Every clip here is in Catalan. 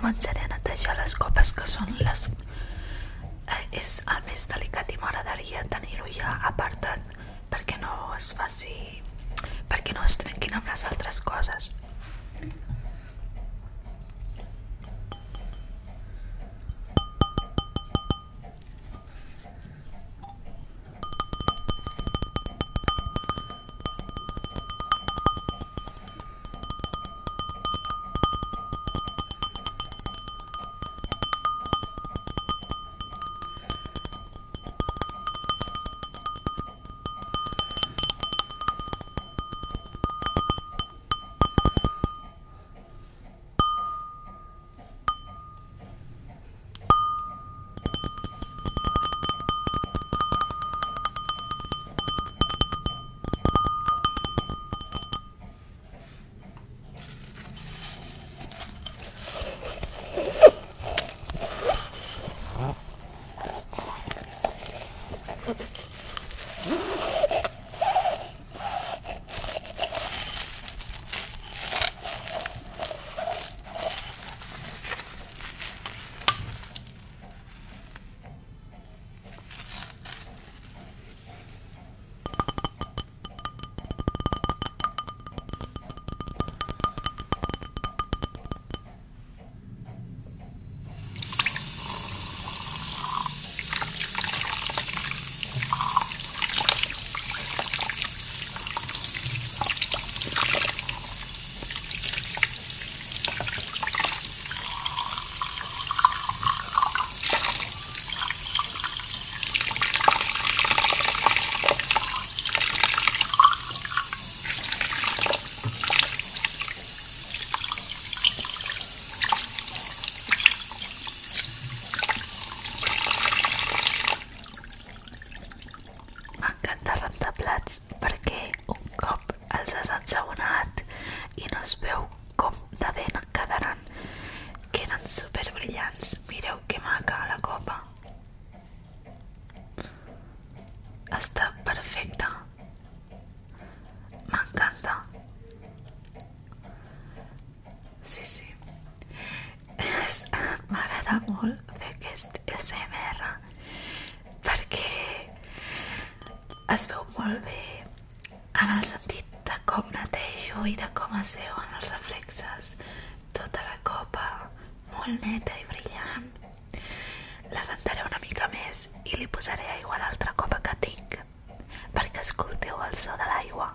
començaré a netejar les copes que són les... Eh, és el més delicat i m'agradaria tenir-ho ja apartat perquè no es faci... perquè no es trenquin amb les altres coses. Perquè es veu molt bé en el sentit de com netejo i de com es veuen els reflexes tota la copa molt neta i brillant. La rentaré una mica més i li posaré aigua a l'altra copa que tinc perquè escolteu el so de l'aigua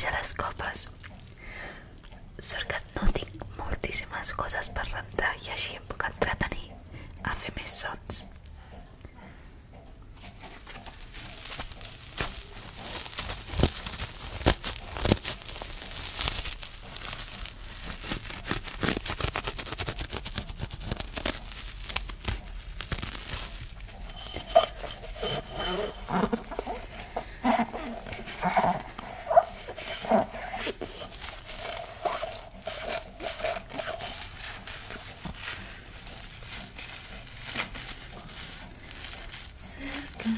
netejar les copes. Sort que no tinc moltíssimes coses per rentar i així em puc entretenir a fer més sons.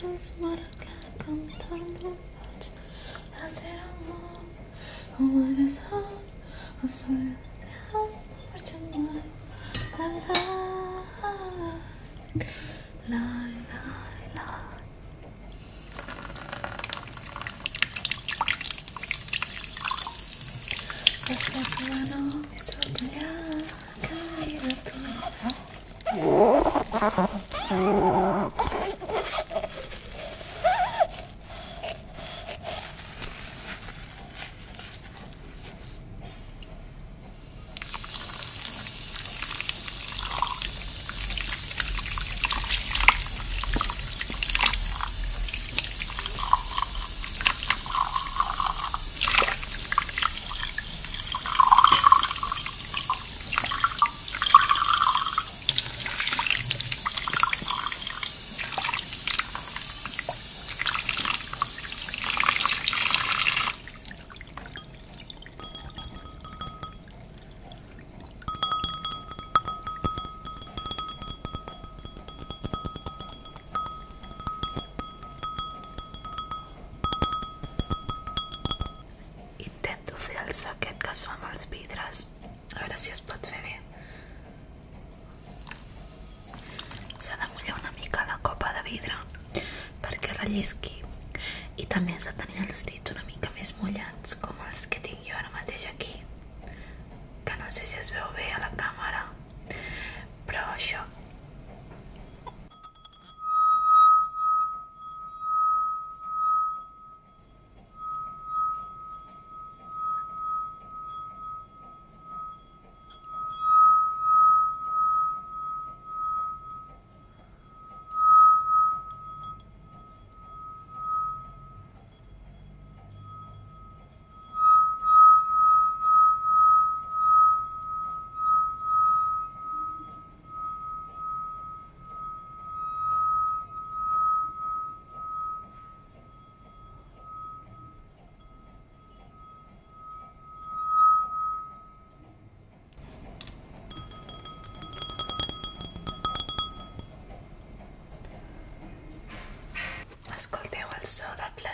sus marca contando un hacer amor, un beso, un sueño. So aquest que es fa amb els vidres. A veure si es pot fer bé. S'ha de mullar una mica la copa de vidre perquè rellisqui. I també has de tenir els dits una mica més mullats, com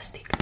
fantastic.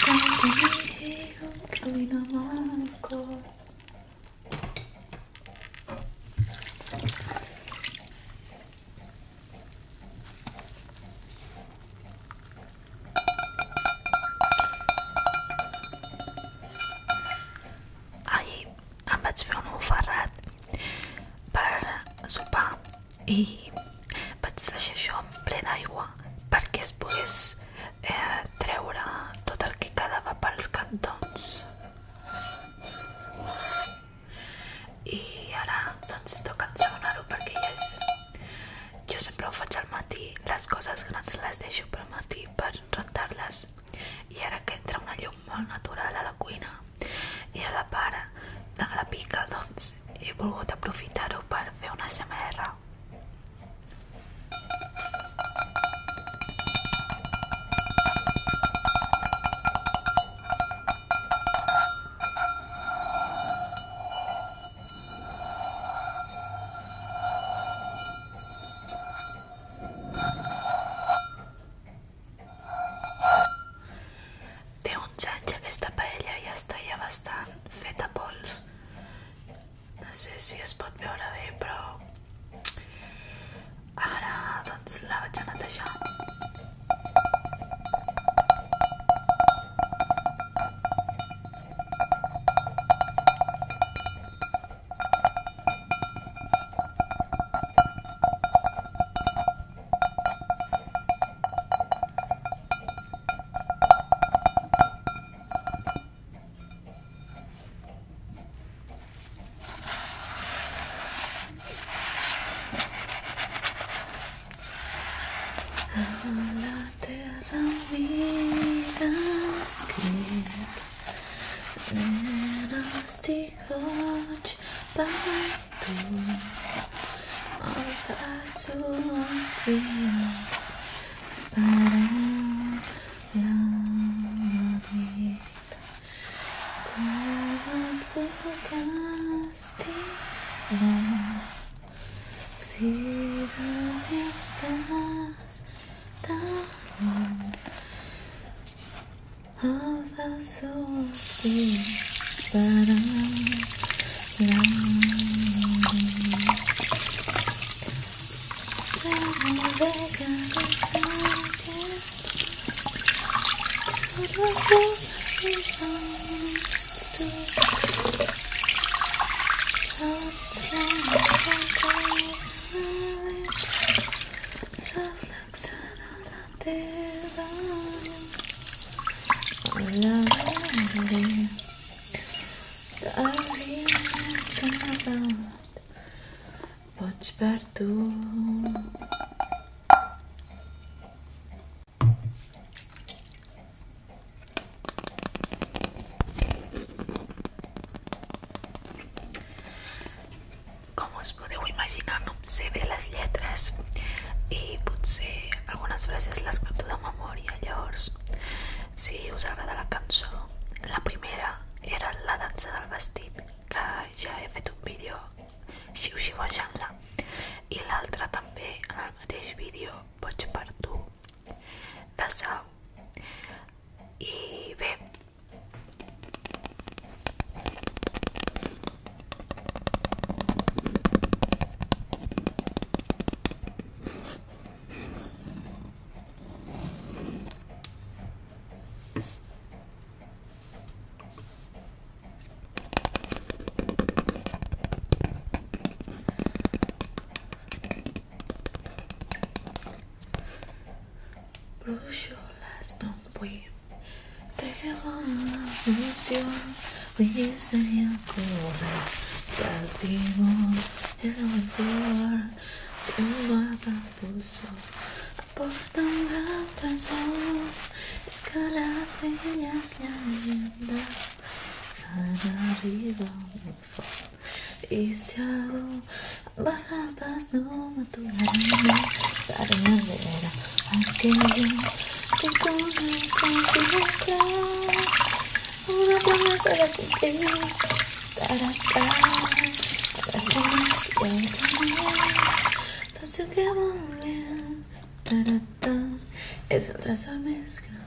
「君を matí per rentar-les. I ara que entra una llum molt natural a la cuina i a la part de la pica doncs he volgut aprofitar-ho 是老家的特效 noite parto ao passo frias, esperando. belongs to canto de memòria. Llavors, si us agrada la cançó, la primera era la dansa del vestit, que ja he fet un vídeo xiu-xiuejant-la, Close your eyes, don't weep. There will lose you. We say a corner. That demon is on floor. Aporta un gran transform. Escalas bellas leyendas. Para arriba, no fall. Y si hago barrabas, no maturaré. Para madera aquello que con mi confianza una promesa de cumplir para atrás razones tan que van bien es otra mezcla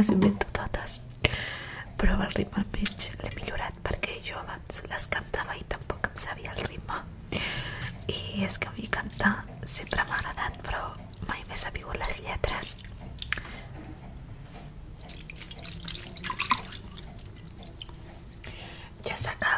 les invento totes però el ritme almenys l'he millorat perquè jo abans les cantava i tampoc em sabia el ritme. I és que a mi cantar sempre m'ha agradat però mai m'he sabut les lletres. Ja assegut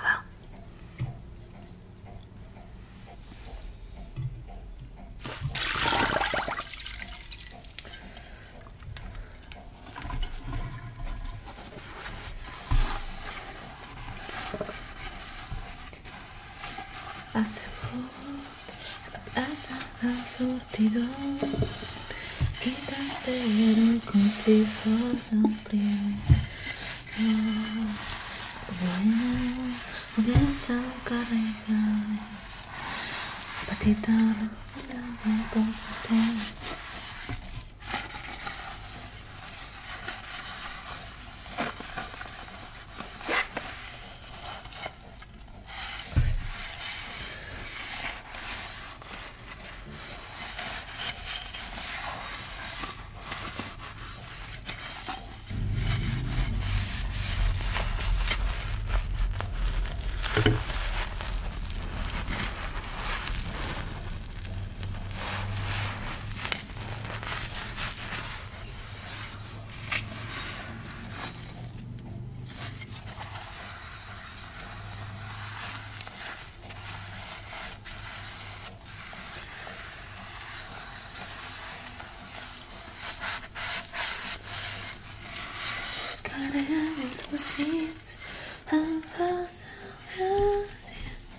sortidor que t'espero com si fos el primer bueno, vens al carrer Petit home,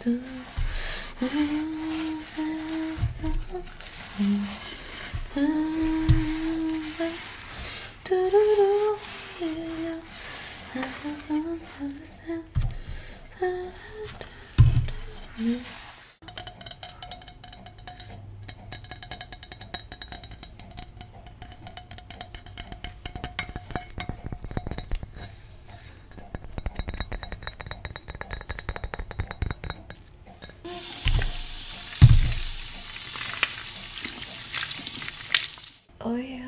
dun, Oh, yeah.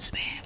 Man.